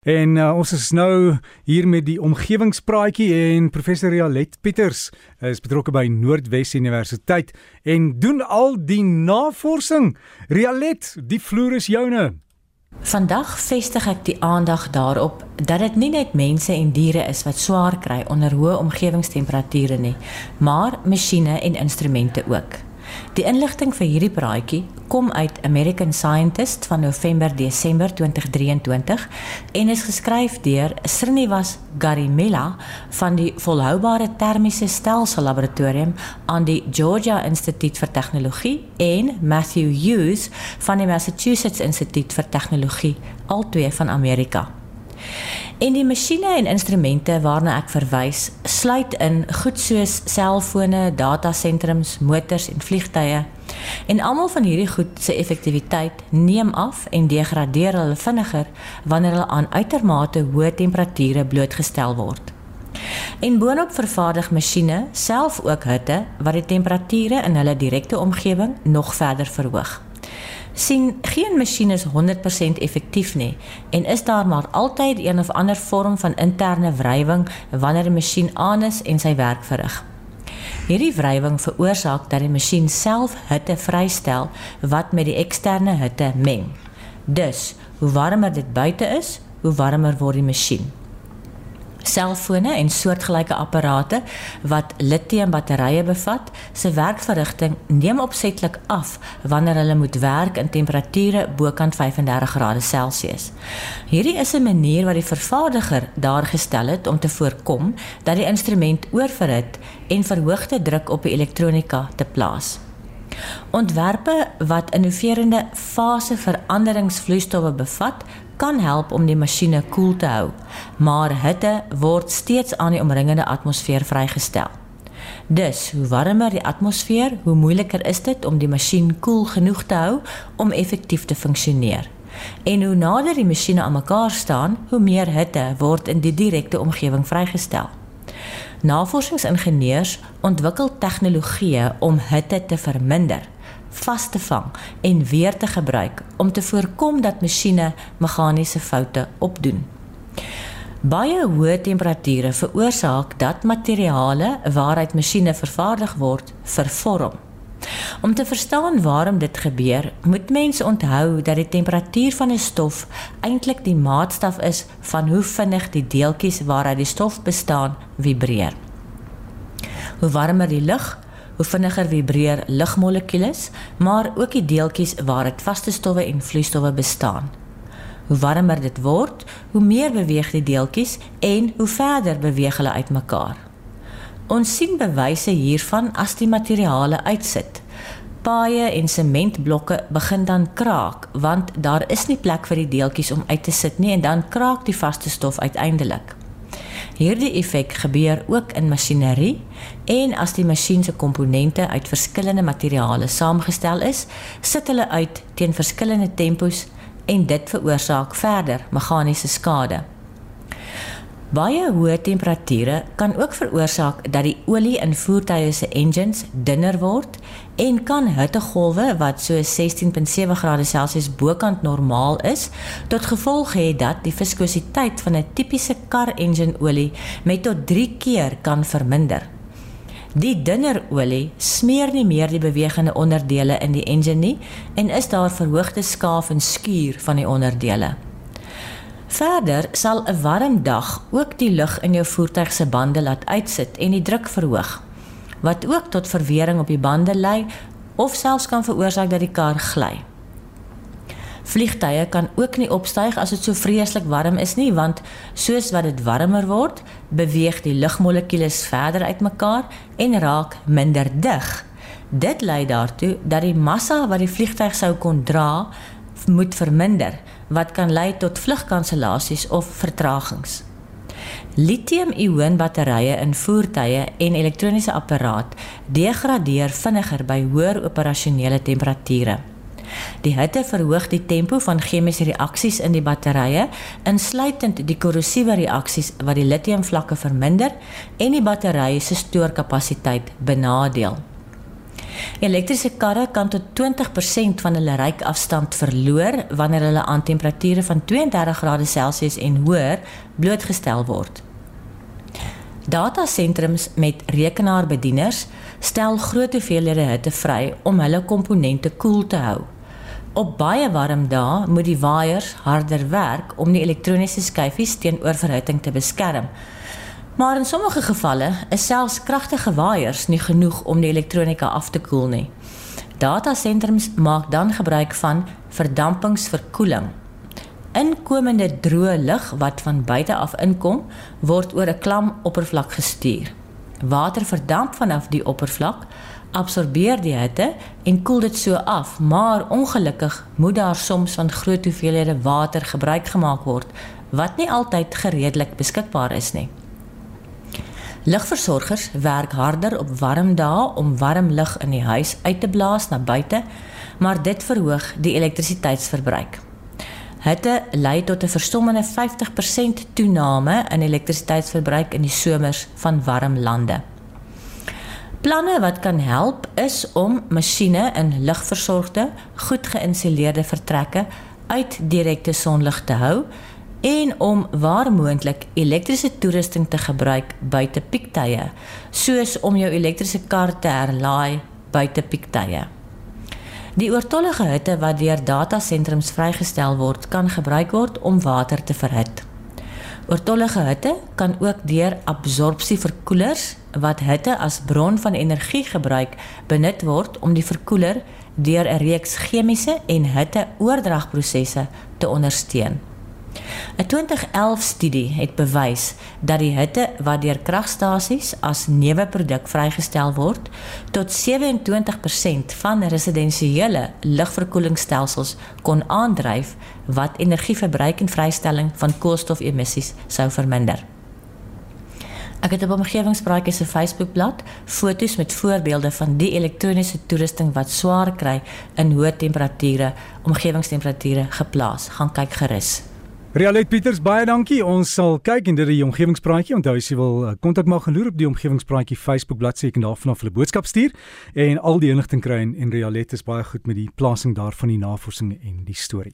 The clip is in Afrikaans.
En uh, ons is nou hier met die omgewingspraatjie en professor Rialet Pieters is betrokke by Noordwes Universiteit en doen al die navorsing. Rialet, die vloer is joune. Vandag vestig ek die aandag daarop dat dit nie net mense en diere is wat swaar kry onder hoë omgewingstemperature nie, maar masjiene en instrumente ook. Die inligting vir hierdie praatjie kom uit American Scientist van November-Desember 2023 en is geskryf deur Srinivas Garimella van die Volhoubare Termiese Stelsel Laboratorium aan die Georgia Instituut vir Tegnologie en Matthew Hughes van die Massachusetts Instituut vir Tegnologie, albei van Amerika. En die masjiene en instrumente waarna ek verwys, sluit in goed soos selfone, datasentrums, motors en vliegtye. En almal van hierdie goed se effektiwiteit neem af en degradeer hulle vinniger wanneer hulle aan uitermate hoë temperature blootgestel word. En boonop vervaardig masjiene self ook hitte wat die temperature in hulle direkte omgewing nog verder verhoog sien geen masjien is 100% effektief nie en is daar maar altyd een of ander vorm van interne wrywing wanneer 'n masjien aan is en sy werk verrig. Hierdie wrywing veroorsaak dat die masjien self hitte vrystel wat met die eksterne hitte meng. Dus, hoe warmer dit buite is, hoe warmer word die masjien selfone en soortgelyke apparate wat lithium-batterye bevat, se werkverrigting neem opsetlik af wanneer hulle moet werk in temperature bokant 35 grade Celsius. Hierdie is 'n manier wat die vervaardiger daar gestel het om te voorkom dat die instrument oorverhit en verhoogde druk op die elektronika te plaas. Ontwerpe wat innoverende faseveranderingsvloeistowwe bevat, kan help om die masjiene koel te hou, maar hitte word steeds aan die omringende atmosfeer vrygestel. Dus, hoe warmer die atmosfeer, hoe moeiliker is dit om die masjien koel genoeg te hou om effektief te funksioneer. En hoe nader die masjiene aan mekaar staan, hoe meer hitte word in die direkte omgewing vrygestel. Navorsingsingenieurs ontwikkel tegnologieë om hitte te verminder vas te vang en weer te gebruik om te voorkom dat masjiene meganiese foute opdoen. Baie hoë temperature veroorsaak dat materiale waaruit masjiene vervaardig word, vervorm. Om te verstaan waarom dit gebeur, moet mense onthou dat die temperatuur van 'n stof eintlik die maatstaf is van hoe vinnig die deeltjies waaruit die stof bestaan vibreer. Hoe warmer die lug, hoe vinniger vibreer lugmolekules, maar ook die deeltjies waar dit vaste stowwe en vloeistowwe bestaan. Hoe warmer dit word, hoe meer beweeg die deeltjies en hoe verder beweeg hulle uitmekaar. Ons sien bewyse hiervan as die materiale uitsit. Paaie en sementblokke begin dan kraak want daar is nie plek vir die deeltjies om uit te sit nie en dan kraak die vaste stof uiteindelik. Hierdie effek gebeur ook in masjinerie en as die masjien se komponente uit verskillende materiale saamgestel is, sit hulle uit teen verskillende tempos en dit veroorsaak verder meganiese skade. Baie hoë temperature kan ook veroorsaak dat die olie in voertuie se engines dunner word en kan hittegolwe wat so 16.7 grade Celsius bokant normaal is, tot gevolg hê dat die viskositeit van 'n tipiese kar engine olie met tot 3 keer kan verminder. Die dunner olie smeer nie meer die bewegende onderdele in die engine nie en is daar verhoogde skaaf en skuur van die onderdele. Verder sal 'n warm dag ook die lug in jou voertuig se bande laat uitsit en die druk verhoog wat ook tot verwering op die bande lei of selfs kan veroorsaak dat die kar gly. Vliegtye kan ook nie opstyg as dit so vreeslik warm is nie want soos wat dit warmer word, beweeg die lugmolekules verder uitmekaar en raak minder dig. Dit lei daartoe dat die massa wat die vliegtyg sou kon dra, moet verminder wat kan lei tot vlugkansellasies of vertragings. Lithium-ioon batterye in voertuie en elektroniese apparaat degradeer vinniger by hoër operasionele temperature. Die hitte verhoog die tempo van chemiese reaksies in die batterye, insluitend die korrosiewe reaksies wat die lithiumvlakke verminder en die batterye se stoorkapasiteit benadeel. Elektriese karre kan tot 20% van hulle ryk-afstand verloor wanneer hulle aan temperature van 32°C en hoër blootgestel word. Datasentrums met rekenaarbedieners stel groot hoeveelhede hitte vry om hulle komponente koel te hou. Op baie warm dae moet die waaiers harder werk om die elektroniese skyfies teen oorverhitting te beskerm. Maar in sommige gevalle is selfs kragtige waaiers nie genoeg om die elektronika af te koel nie. Datasentrums maak dan gebruik van verdampingsverkoeling. Inkomende droë lug wat van buite af inkom, word oor 'n klam oppervlak gestuur. Water verdamp vanaf die oppervlak absorbeer die hitte en koel dit so af, maar ongelukkig moet daar soms van groot hoeveelhede water gebruik gemaak word wat nie altyd gereedelik beskikbaar is nie. Lugversorgers werk harder op warm dae om warm lug in die huis uit te blaas na buite, maar dit verhoog die elektrisiteitsverbruik. Hitte lei tot 'n verstommende 50% toename in elektrisiteitsverbruik in die somers van warm lande. Planne wat kan help is om masjiene in ligversorgde, goed geïnsuleerde vertrekke uit direkte sonlig te hou en om waar moontlik elektriese toerusting te gebruik buite piektye, soos om jou elektriese kar te herlaai buite piektye. Die oortollige hitte wat deur datasentrums vrygestel word, kan gebruik word om water te verhit. Oortollige hitte kan ook deur absorpsieverkoelers wat hitte as bron van energie gebruik benut word om die verkoeler deur 'n reeks chemiese en hitteoordragprosesse te ondersteun. 'n 2011 studie het bewys dat die hitte wat deur kragstasies as neuwe produk vrygestel word, tot 27% van residensiële lugverkoelingsstelsels kon aandryf wat energieverbruik en vrystelling van koolstofemissies sou verminder. Ek het op omgewingspraatjies se Facebookblad foto's met voorbeelde van die elektroniese toerusting wat swaar kry in hoë temperature, omgewingstemperature geplaas. Gaan kyk gerus. Rialet Pieters, baie dankie. Ons sal kyk in die omgewingspraatjie. Onthou as jy wil eh, kontak maak geloer op die omgewingspraatjie Facebook bladsy en daarvan af 'n boodskap stuur en al die inligting kry en, en Rialet is baie goed met die plasing daarvan die navorsing en die storie.